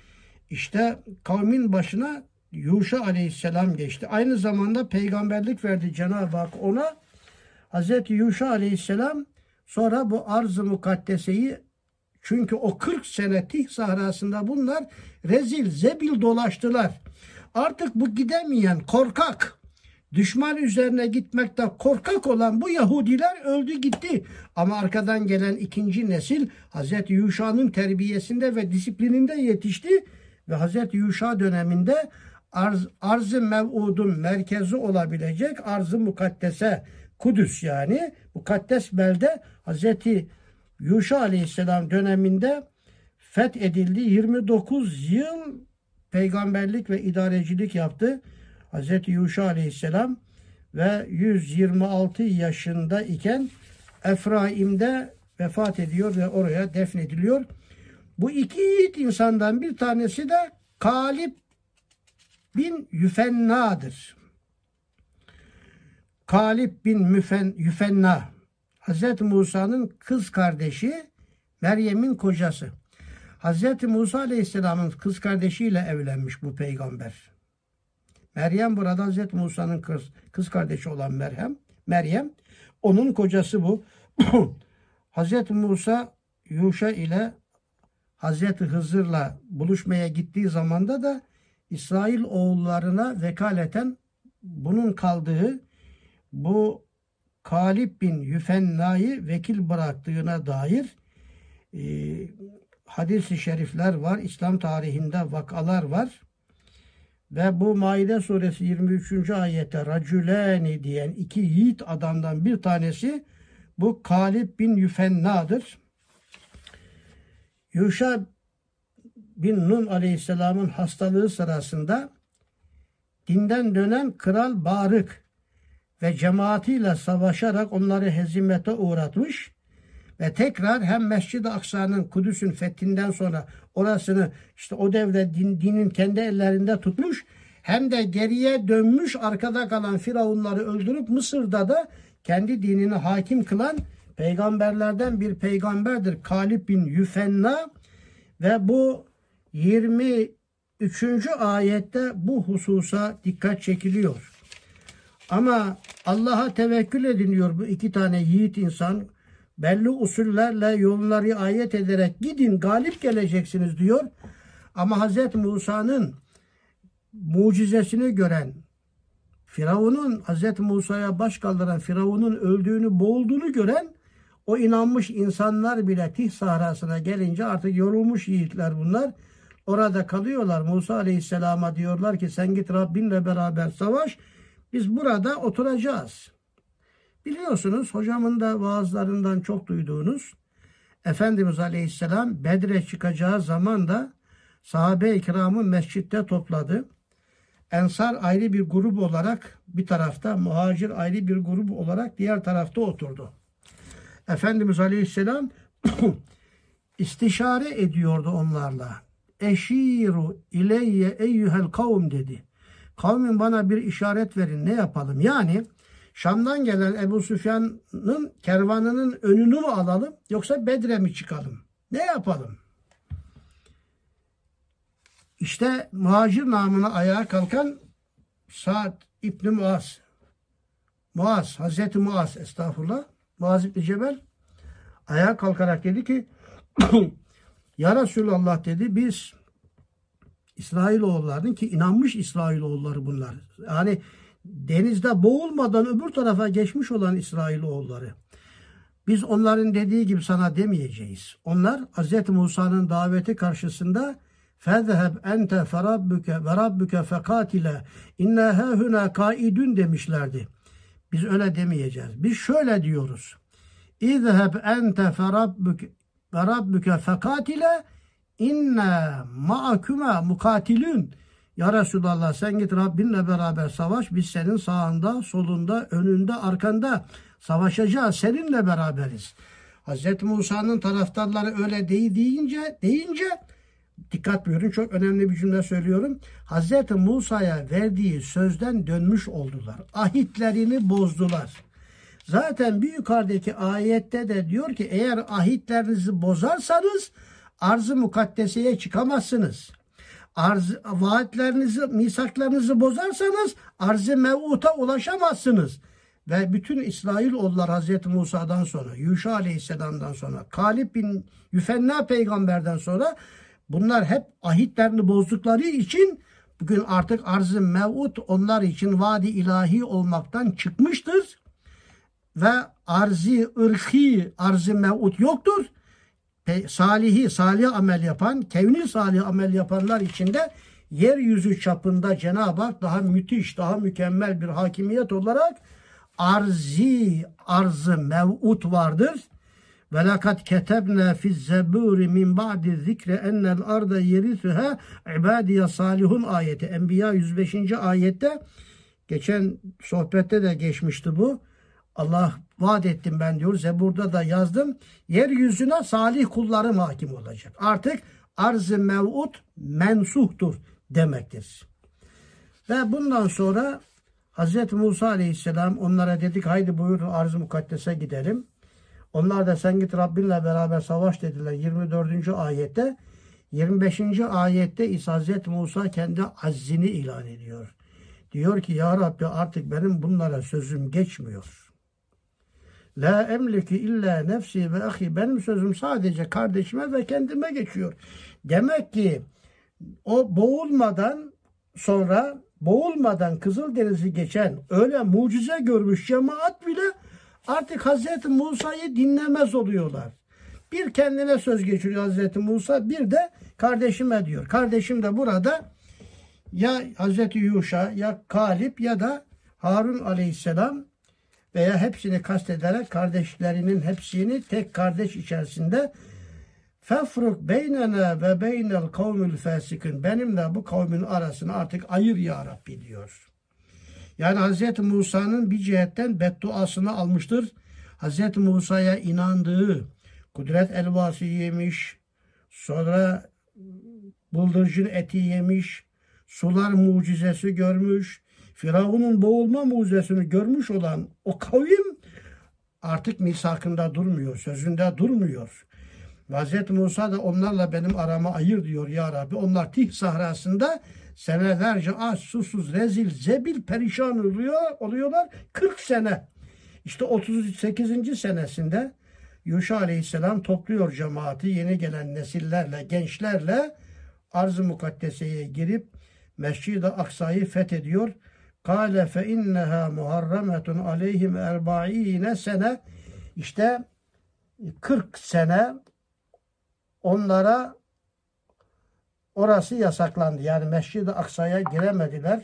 İşte kavmin başına Yuşa Aleyhisselam geçti. Aynı zamanda peygamberlik verdi Cenab-ı Hak ona. Hz. Yuşa Aleyhisselam sonra bu arz-ı mukaddeseyi çünkü o 40 sene Tih sahrasında bunlar rezil, zebil dolaştılar. Artık bu gidemeyen korkak, düşman üzerine gitmekte korkak olan bu Yahudiler öldü gitti. Ama arkadan gelen ikinci nesil Hz. Yuşa'nın terbiyesinde ve disiplininde yetişti ve Hz. Yuşa döneminde arz, arz-ı mev'udun merkezi olabilecek arz-ı mukaddese Kudüs yani mukaddes belde Hz. Yuşa aleyhisselam döneminde fethedildi. 29 yıl peygamberlik ve idarecilik yaptı. Hz. Yuşa aleyhisselam ve 126 yaşında iken Efraim'de vefat ediyor ve oraya defnediliyor. Bu iki yiğit insandan bir tanesi de Kalip bin Yüfenna'dır. Kalip bin Müfen, Yüfenna Hz. Musa'nın kız kardeşi Meryem'in kocası. Hz. Musa Aleyhisselam'ın kız kardeşiyle evlenmiş bu peygamber. Meryem burada Hz. Musa'nın kız, kız kardeşi olan Meryem. Meryem onun kocası bu. Hz. Musa Yuşa ile Hz. Hızır'la buluşmaya gittiği zamanda da İsrail oğullarına vekaleten bunun kaldığı bu Kalip bin Yüfenna'yı vekil bıraktığına dair e, hadis-i şerifler var. İslam tarihinde vakalar var. Ve bu Maide suresi 23. ayette racüleni diyen iki yiğit adamdan bir tanesi bu Kalip bin Yüfenna'dır. Yuşa bin Nun aleyhisselamın hastalığı sırasında dinden dönen kral Barık ve cemaatiyle savaşarak onları hezimete uğratmış ve tekrar hem Mescid-i Aksa'nın Kudüs'ün fethinden sonra orasını işte o devre din, dinin kendi ellerinde tutmuş hem de geriye dönmüş arkada kalan firavunları öldürüp Mısır'da da kendi dinini hakim kılan peygamberlerden bir peygamberdir. Kalip bin Yüfenna ve bu 23. ayette bu hususa dikkat çekiliyor. Ama Allah'a tevekkül ediniyor bu iki tane yiğit insan belli usullerle yolları ayet ederek gidin galip geleceksiniz diyor. Ama Hz. Musa'nın mucizesini gören Firavun'un Hz. Musa'ya baş kaldıran Firavun'un öldüğünü boğulduğunu gören o inanmış insanlar bile Tih sahrasına gelince artık yorulmuş yiğitler bunlar. Orada kalıyorlar. Musa Aleyhisselam'a diyorlar ki sen git Rabbinle beraber savaş. Biz burada oturacağız. Biliyorsunuz hocamın da vaazlarından çok duyduğunuz Efendimiz Aleyhisselam Bedir'e çıkacağı zaman da sahabe-i kiramı mescitte topladı. Ensar ayrı bir grup olarak bir tarafta, muhacir ayrı bir grup olarak diğer tarafta oturdu. Efendimiz Aleyhisselam istişare ediyordu onlarla. Eşiru ileyye eyyühel kavm dedi. Kavmin bana bir işaret verin ne yapalım? Yani Şam'dan gelen Ebu Süfyan'ın kervanının önünü mü alalım yoksa Bedre mi çıkalım? Ne yapalım? İşte muhacir namına ayağa kalkan Sa'd İbni Muaz. Muaz, Hazreti Muaz estağfurullah. Muaz İbni Cebel ayağa kalkarak dedi ki Ya Resulallah dedi biz İsrailoğullarının ki inanmış İsrailoğulları bunlar. Yani denizde boğulmadan öbür tarafa geçmiş olan İsrailoğulları. Biz onların dediği gibi sana demeyeceğiz. Onlar Hz. Musa'nın daveti karşısında فَذْهَبْ اَنْتَ فَرَبُّكَ وَرَبُّكَ فَقَاتِلَ اِنَّا هَهُنَا kaidun demişlerdi. Biz öyle demeyeceğiz. Biz şöyle diyoruz. اِذْهَبْ اَنْتَ فَرَبُّكَ وَرَبُّكَ فَقَاتِلَ inna ma'akuma mukatilün. Ya Resulallah sen git Rabbinle beraber savaş. Biz senin sağında, solunda, önünde, arkanda savaşacağız. Seninle beraberiz. Hz. Musa'nın taraftarları öyle değil deyince, deyince dikkat buyurun çok önemli bir cümle söylüyorum. Hz. Musa'ya verdiği sözden dönmüş oldular. Ahitlerini bozdular. Zaten bir yukarıdaki ayette de diyor ki eğer ahitlerinizi bozarsanız arz-ı mukaddeseye çıkamazsınız. Arz, vaatlerinizi, misaklarınızı bozarsanız arz-ı mevuta ulaşamazsınız. Ve bütün İsrailoğullar Hazreti Musa'dan sonra, Yuşa Aleyhisselam'dan sonra, Kalip bin Yüfenna peygamberden sonra bunlar hep ahitlerini bozdukları için bugün artık arz-ı mevut onlar için vadi ilahi olmaktan çıkmıştır. Ve arzi ırki, arz-ı mevut yoktur salihi, salih amel yapan, kevni salih amel yapanlar içinde yeryüzü çapında Cenab-ı Hak daha müthiş, daha mükemmel bir hakimiyet olarak arzi, arzı mev'ut vardır. Ve lakat ketebne fi zeburi min ba'di zikre ennel arda yerisuha ibadiye salihun ayeti. Enbiya 105. ayette geçen sohbette de geçmişti bu. Allah vaat ettim ben diyor. Zebur'da da yazdım. Yeryüzüne salih kullarım hakim olacak. Artık arz-ı mev'ut mensuhtur demektir. Ve bundan sonra Hz. Musa aleyhisselam onlara dedik haydi buyurun arz-ı mukaddese gidelim. Onlar da sen git Rabbinle beraber savaş dediler 24. ayette. 25. ayette ise Hz. Musa kendi azzini ilan ediyor. Diyor ki ya Rabbi artık benim bunlara sözüm geçmiyor. La emliki illa nefsi ve ahi. Benim sözüm sadece kardeşime ve kendime geçiyor. Demek ki o boğulmadan sonra boğulmadan Kızıldeniz'i geçen öyle mucize görmüş cemaat bile artık Hazreti Musa'yı dinlemez oluyorlar. Bir kendine söz geçiriyor Hazreti Musa bir de kardeşime diyor. Kardeşim de burada ya Hazreti Yuşa ya Kalip ya da Harun aleyhisselam veya hepsini kastederek kardeşlerinin hepsini tek kardeş içerisinde fefruk beynena ve beynel kavmül fasikin benimle bu kavmin arasını artık ayır ya Rabbi diyor. Yani Hz. Musa'nın bir cihetten bedduasını almıştır. Hz. Musa'ya inandığı kudret elvası yemiş, sonra bıldırcın eti yemiş, sular mucizesi görmüş, Firavun'un boğulma mucizesini görmüş olan o kavim artık misakında durmuyor, sözünde durmuyor. Hz. Musa da onlarla benim arama ayır diyor ya Rabbi. Onlar Tih sahrasında senelerce aç, susuz, rezil, zebil, perişan oluyor, oluyorlar. 40 sene. İşte 38. senesinde Yuşa Aleyhisselam topluyor cemaati yeni gelen nesillerle, gençlerle arz-ı mukaddeseye girip Mescid-i Aksa'yı fethediyor. Kale fe inneha muharremetun aleyhim erbaine sene. İşte 40 sene onlara orası yasaklandı. Yani Mescid-i Aksa'ya giremediler.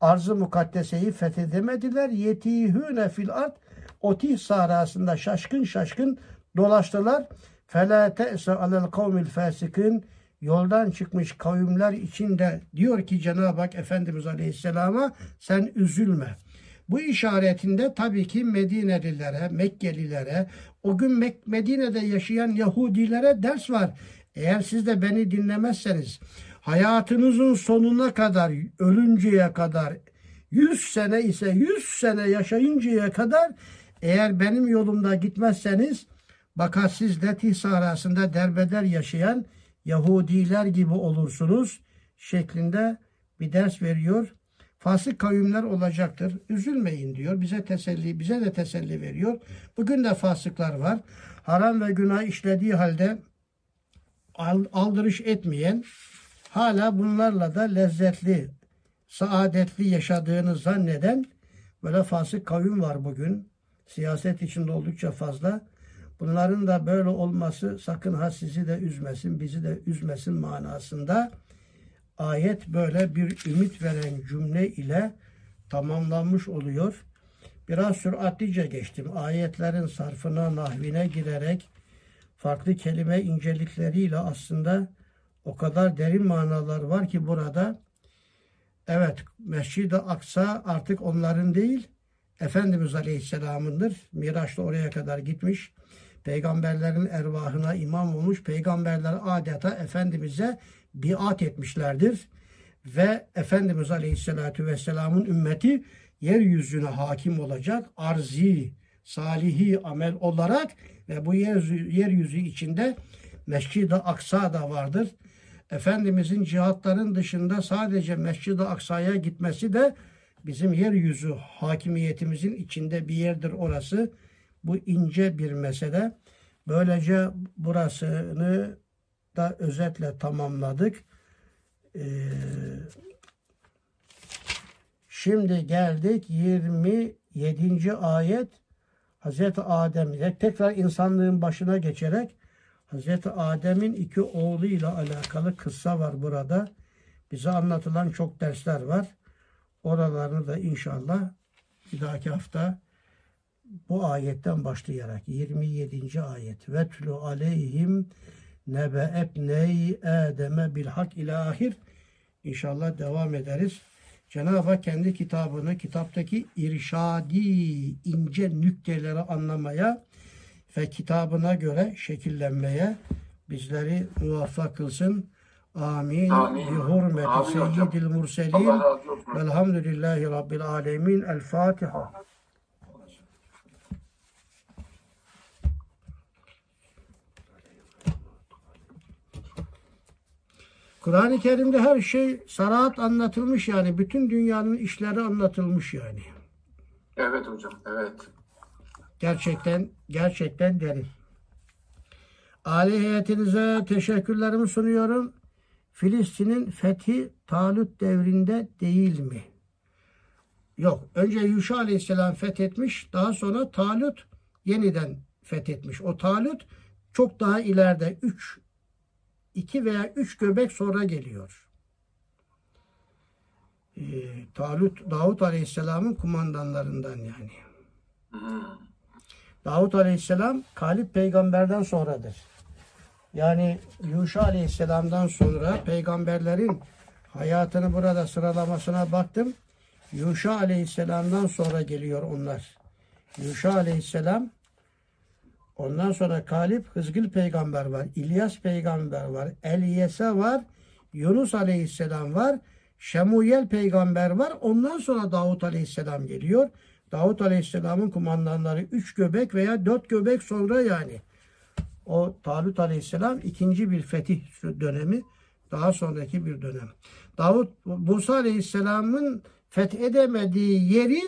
Arz-ı mukaddeseyi fethedemediler. Yetihüne fil art otih sarasında şaşkın şaşkın dolaştılar. Fela te'se alel kavmil fasikin Yoldan çıkmış kavimler içinde diyor ki Cenab-ı Hak Efendimiz Aleyhisselam'a sen üzülme. Bu işaretinde tabii ki Medinelilere, Mekkelilere, o gün Medine'de yaşayan Yahudilere ders var. Eğer siz de beni dinlemezseniz hayatınızın sonuna kadar, ölünceye kadar 100 sene ise 100 sene yaşayıncaya kadar eğer benim yolumda gitmezseniz bakar siz Letih sahrasında derbeder yaşayan Yahudiler gibi olursunuz şeklinde bir ders veriyor. Fasık kavimler olacaktır. Üzülmeyin diyor. Bize teselli, bize de teselli veriyor. Bugün de fasıklar var. Haram ve günah işlediği halde al- aldırış etmeyen, hala bunlarla da lezzetli, saadetli yaşadığını zanneden böyle fasık kavim var bugün. Siyaset içinde oldukça fazla. Bunların da böyle olması sakın ha sizi de üzmesin, bizi de üzmesin manasında ayet böyle bir ümit veren cümle ile tamamlanmış oluyor. Biraz süratlice geçtim. Ayetlerin sarfına, nahvine girerek farklı kelime incelikleriyle aslında o kadar derin manalar var ki burada. Evet, Mescid-i Aksa artık onların değil, Efendimiz Aleyhisselam'ındır. Miraç'ta oraya kadar gitmiş. Peygamberlerin ervahına imam olmuş. Peygamberler adeta Efendimiz'e biat etmişlerdir. Ve Efendimiz Aleyhisselatü Vesselam'ın ümmeti yeryüzüne hakim olacak. Arzi, salihi amel olarak ve bu yeryüzü, yeryüzü içinde Mescid-i Aksa da vardır. Efendimizin cihatların dışında sadece Mescid-i Aksa'ya gitmesi de bizim yeryüzü hakimiyetimizin içinde bir yerdir orası. Bu ince bir mesele. Böylece burasını da özetle tamamladık. Ee, şimdi geldik 27. ayet Hazreti Adem'e tekrar insanlığın başına geçerek Hazreti Adem'in iki oğluyla alakalı kıssa var burada. Bize anlatılan çok dersler var. Oralarını da inşallah bir dahaki hafta bu ayetten başlayarak 27. ayet ve tlu aleyhim nebe ebney Adem'e bil hak ilahir inşallah devam ederiz. Cenab-ı Hak kendi kitabını kitaptaki irşadi ince nükteleri anlamaya ve kitabına göre şekillenmeye bizleri muvaffak kılsın. Amin. Amin. Bi hurmeti seyyidil murselin. Velhamdülillahi Rabbil alemin. El Fatiha. Kur'an-ı Kerim'de her şey sarahat anlatılmış yani. Bütün dünyanın işleri anlatılmış yani. Evet hocam, evet. Gerçekten, gerçekten derin. Aile heyetinize teşekkürlerimi sunuyorum. Filistin'in fethi Talut devrinde değil mi? Yok. Önce Yuşa Aleyhisselam fethetmiş. Daha sonra Talut yeniden fethetmiş. O Talut çok daha ileride 3 2 veya 3 göbek sonra geliyor. Ee, Talut Davut Aleyhisselam'ın kumandanlarından yani. Hmm. Davut Aleyhisselam Kalip peygamberden sonradır. Yani Yuşa Aleyhisselam'dan sonra peygamberlerin hayatını burada sıralamasına baktım. Yuşa Aleyhisselam'dan sonra geliyor onlar. Yuşa Aleyhisselam ondan sonra Kalip Hızgıl peygamber var. İlyas peygamber var. Elyesa var. Yunus Aleyhisselam var. Şemuyel peygamber var. Ondan sonra Davut Aleyhisselam geliyor. Davut Aleyhisselam'ın kumandanları üç göbek veya dört göbek sonra yani. O Talut Aleyhisselam ikinci bir fetih dönemi. Daha sonraki bir dönem. Davut Musa Aleyhisselam'ın fethedemediği yeri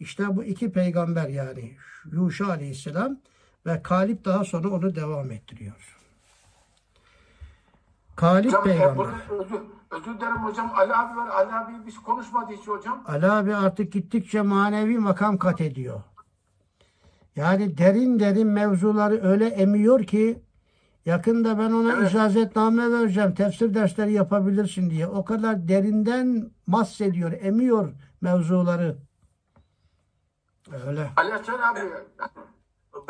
işte bu iki peygamber yani Yuşa Aleyhisselam ve Kalip daha sonra onu devam ettiriyor. Kalip Hocam, e, peygamber. özür, özür dilerim hocam. Ali abi var. Ali abi biz konuşmadı hiç hocam. Ali abi artık gittikçe manevi makam kat ediyor. Yani derin derin mevzuları öyle emiyor ki yakında ben ona Evet. icazetname vereceğim. Tefsir dersleri yapabilirsin diye. O kadar derinden mahsediyor, emiyor mevzuları. Öyle. Ali Hasan abi.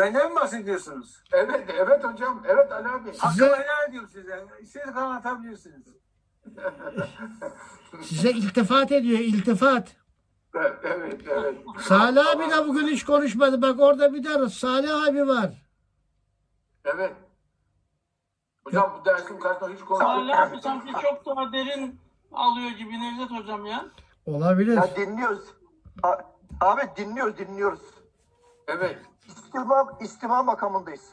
Benden mi bahsediyorsunuz? Evet, evet hocam. Evet Ali abi. Size- Hakkımı helal ediyorum size. İstediğiniz kadar atabilirsiniz. Size iltifat ediyor, iltifat. Evet, evet, evet. Salih abi de bugün hiç konuşmadı. Bak orada bir de Salih abi var. Evet. Hocam bu dersin karşısında hiç konuşmadık. Salih abi sanki çok daha derin alıyor gibi Nevzat hocam ya. Olabilir. Ya dinliyoruz. A- Abi dinliyoruz, dinliyoruz. Evet. İstima, istima makamındayız.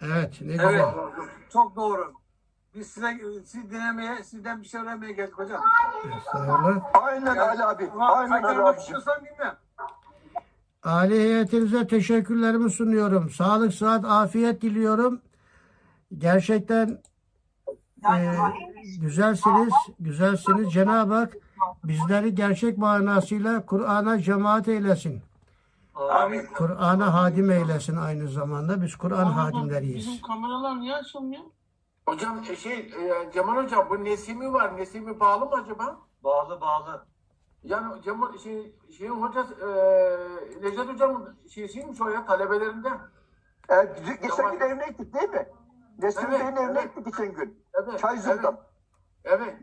Evet, ne Evet. güzel. Çok doğru. Biz size, sizi dinlemeye, sizden bir şey öğrenmeye geldik hocam. Estağfurullah. Aynen Ali abi. Aynen Ali abi. istiyorsan dinle. Ali heyetinize teşekkürlerimi sunuyorum. Sağlık, sıhhat, afiyet diliyorum. Gerçekten e, güzelsiniz, güzelsiniz. Cenab-ı Hak bizleri gerçek manasıyla Kur'an'a cemaat eylesin. Amin. Kur'an'a hadim eylesin aynı zamanda. Biz Kur'an hadimleriyiz. Bizim kameralar niye açılmıyor? Hocam e, şey e, Cemal hocam bu Nesimi var. Nesimi bağlı mı acaba? Bağlı bağlı. Yani Cemal şey şeyin hocası e, Necdet hocamın şeysiymiş o ya talebelerinden. E, güzel- geçen gün evine gittik değil mi? Nesim Evet, Bey'in evine evet. gittik geçen gün. Evet. Çayzır'dan. Evet. evet.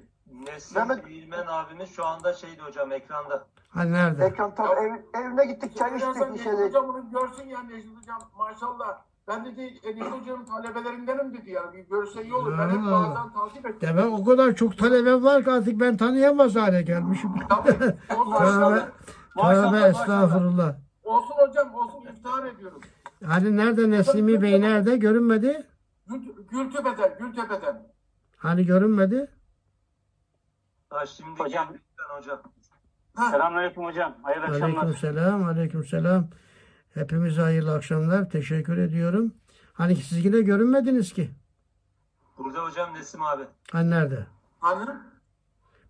Nesim Mehmet- İlmen abimiz şu anda şeydi hocam ekranda. Ha nerede? Ekran tam ev, evine gittik çay içtik bir şeyler. hocam bunu görsün ya Necdet hocam maşallah. Ben dedi e, Necdet hocamın talebelerindenim dedi yani. Bir görse iyi olur. Ben hep bazen takip ettim. Demek o kadar çok talebe var ki artık ben tanıyamaz hale gelmişim. Tabii. Tövbe, Maşallah, tövbe estağfurullah. olsun hocam olsun iftihar ediyorum. Hani nerede Nesimi Bey nerede? Görünmedi. Gül, Gültepe'den, Gültepe'den. Hani görünmedi? Ha şimdi Hocam. geldik hocam. Selamünaleyküm hocam. Hayırlı akşamlar. Aleyküm selam, aleyküm selam. Hepimize hayırlı akşamlar. Teşekkür ediyorum. Hani siz yine görünmediniz ki. Burada hocam Nesim abi. Hani nerede? Hani?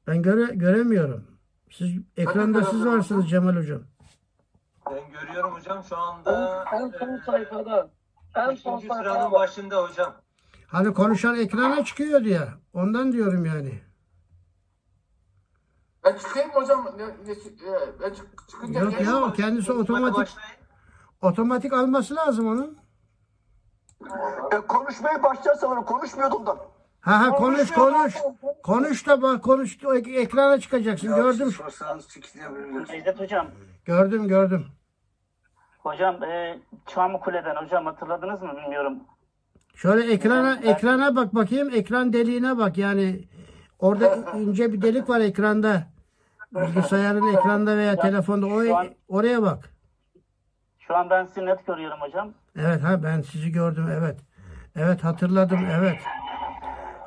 Ben göre, göremiyorum. Siz ekranda siz göremiyorum. varsınız Cemal Hocam. Ben görüyorum hocam şu anda. En son e, sayfada. En son ikinci sıranın sayfada. başında hocam. Hani konuşan ekrana çıkıyor diye. Ondan diyorum yani. Ben çıkayım hocam? Ne, ne, e, ben çık, çıkınca Yok ya o kendisi otomatik otomatik alması lazım onun. E, konuşmaya başlarsan konuşmuyordum da. Ha ha konuş konuş. Konuş da bak konuş ek- ekrana çıkacaksın. Gördüm Sorsanız çıkmayabilir. Necdet hocam. gördüm gördüm. Hocam e, Çamlıkule'den hocam hatırladınız mı bilmiyorum. Şöyle ekrana ekrana bak bakayım. Ekran deliğine bak yani. Orada ince bir delik var ekranda. Bilgisayarın ekranda veya telefonda o oraya bak. Şu an ben sizi net görüyorum hocam. Evet ha ben sizi gördüm evet. Evet hatırladım evet.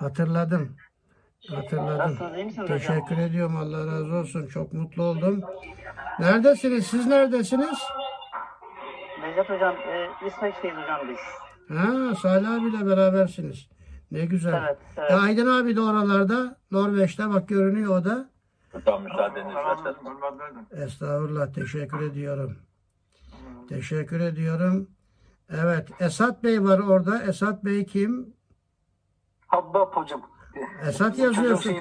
Hatırladım. Hatırladım. Misiniz hocam? Teşekkür ediyorum Allah razı olsun. Çok mutlu oldum. Neredesiniz? Siz neredesiniz? Necdet hocam e, İsveç'teyiz hocam biz. Ha Salih abiyle berabersiniz. Ne güzel. Evet, evet. E, Aydın abi de oralarda. Norveç'te bak görünüyor o da. Estağfurullah teşekkür ediyorum. Teşekkür ediyorum. Evet Esat Bey var orada. Esat Bey kim? Habbab hocam. Esat yazıyorsun.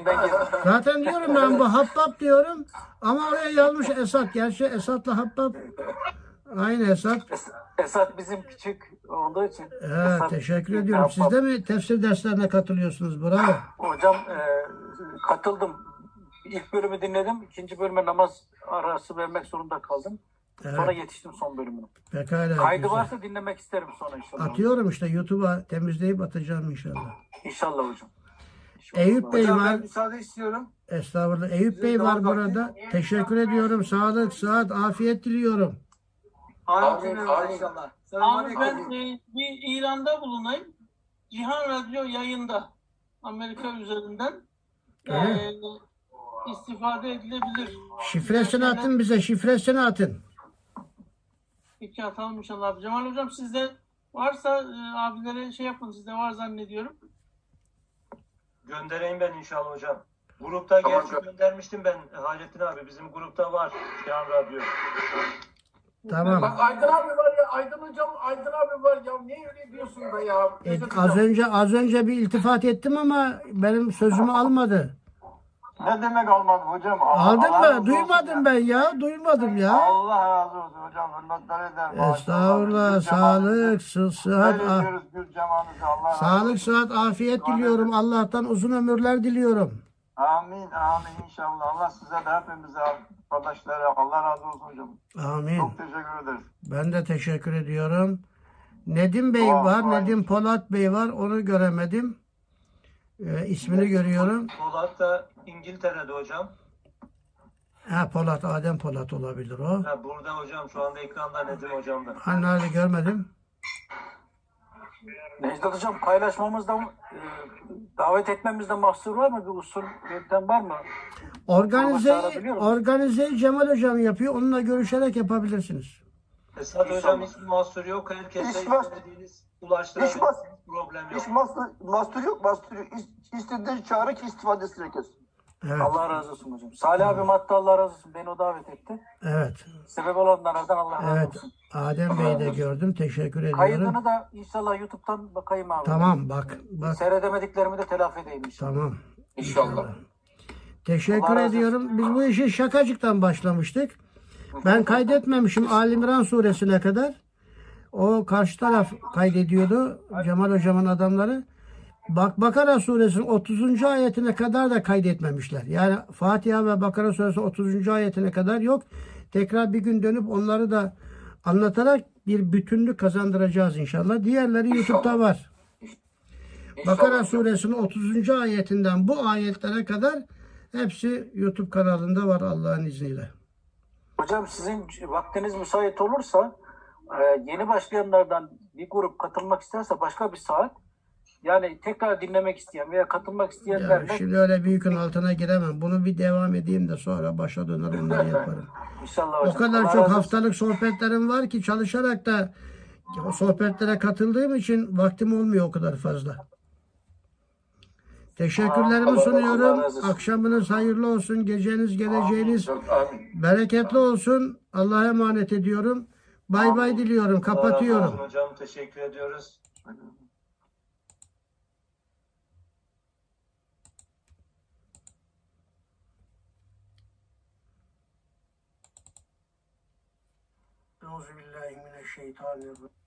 Zaten diyorum ben bu Habbab diyorum. Ama oraya yazmış Esat. Gerçi Esat'la Habbab aynı Esat. Es- Esat bizim küçük olduğu için. Evet, Esat- teşekkür ediyorum. Siz de mi tefsir derslerine katılıyorsunuz? Bravo. Hocam e, katıldım. İlk bölümü dinledim. İkinci bölüme namaz arası vermek zorunda kaldım. Sonra Evet, yetiştim son bölümüne. pekala. Kaydı güzel. varsa dinlemek isterim sonra inşallah. Atıyorum işte YouTube'a temizleyip atacağım inşallah. İnşallah hocam. İnşallah. Eyüp Bey Hocam var. ben müsaade istiyorum. Estağfurullah. Eyüp Bey var burada. Teşekkür ediyorum. Sağlık, sıhhat, afiyet diliyorum. Amin, amin. inşallah. Abi ben e, bir İran'da bulunayım. Cihan Radyo yayında. Amerika üzerinden. Evet. İstifade edilebilir. Şifresini atın bize. Şifresini atın. Peki atalım inşallah abi. Cemal hocam sizde varsa e, abilere şey yapın. Sizde var zannediyorum. Göndereyim ben inşallah hocam. Grupta Tamam, gerçi gö- göndermiştim ben Hayrettin abi. Bizim grupta var. Şahan Radyo. Tamam. Bak Aydın abi var ya, Aydın hocam, Aydın abi var ya. Niye öyle diyorsun be ya? E, az hocam. önce az önce bir iltifat ettim ama benim sözümü almadı. Ne demek almadım hocam? Aldın Allah mı? Duymadım ya. ben ya. Duymadım ya. Allah razı olsun hocam. Hürmetler eder. Estağfurullah. Sağlık, sı- sıhhat, ah-. Allah sağlık, sıhhat, afiyet diliyorum. Allah'tan uzun ömürler diliyorum. Amin amin inşallah. Allah size de hepimize kardeşlere Allah razı olsun hocam. Amin. Çok teşekkür ederiz. Ben de teşekkür ediyorum. Nedim Bey Dua, var, dua. Nedim Polat Bey var. Onu göremedim. Ee, ismini görüyorum. Polat da İngiltere'de hocam. Ha Polat, Adem Polat olabilir o. Ha, burada hocam şu anda ekranda Nedim hocam da. Hani nerede görmedim. Necdet Hocam paylaşmamızda e, davet etmemizde mahsur var mı? Bir usul yöntem var mı? Musun? organizeyi Cemal Hocam yapıyor. Onunla görüşerek yapabilirsiniz. Esad hocam hiçbir mahsur yok. Herkese Hiç istediğiniz Hiç ulaştırabilirsiniz. mas- Problem yok. Hiç mastur, mastur yok, mastur yok. İst- İstediği çağrı ki istifadesi herkes. Evet. Allah razı olsun hocam. Salih abi hatta Allah razı olsun. Beni o davet etti. Evet. Sebep olanlardan Allah razı Evet. olsun. Adem Bey'i de gördüm. Teşekkür ediyorum. Kaydını da inşallah YouTube'dan bakayım abi. Tamam bak. Bak. Seyredemediklerimi de telafi edeyim inşallah. Tamam. İnşallah. Teşekkür Allah razı ediyorum. Biz bu işi şakacıktan başlamıştık. Ben kaydetmemişim Ali İmran suresine kadar. O karşı taraf kaydediyordu. Cemal hocamın adamları. Bak Bakara suresinin 30. ayetine kadar da kaydetmemişler. Yani Fatiha ve Bakara suresi 30. ayetine kadar yok. Tekrar bir gün dönüp onları da anlatarak bir bütünlük kazandıracağız inşallah. Diğerleri YouTube'da var. Bakara suresinin 30. ayetinden bu ayetlere kadar hepsi YouTube kanalında var Allah'ın izniyle. Hocam sizin vaktiniz müsait olursa e, yeni başlayanlardan bir grup katılmak isterse başka bir saat yani tekrar dinlemek isteyen veya katılmak Ya isteyenlerden şimdi öyle bir yükün altına giremem. Bunu bir devam edeyim de sonra başa döner onları yaparım. inşallah O hocam. kadar Allah çok haftalık sohbetlerim var ki çalışarak da o sohbetlere katıldığım için vaktim olmuyor o kadar fazla. Teşekkürlerimi sunuyorum. Akşamınız hayırlı olsun. Geceniz, geleceğiniz bereketli olsun. Allah'a emanet ediyorum. Bay bay diliyorum. Kapatıyorum. Hocam teşekkür ediyoruz. Euzubillahimineşşeytanirracim.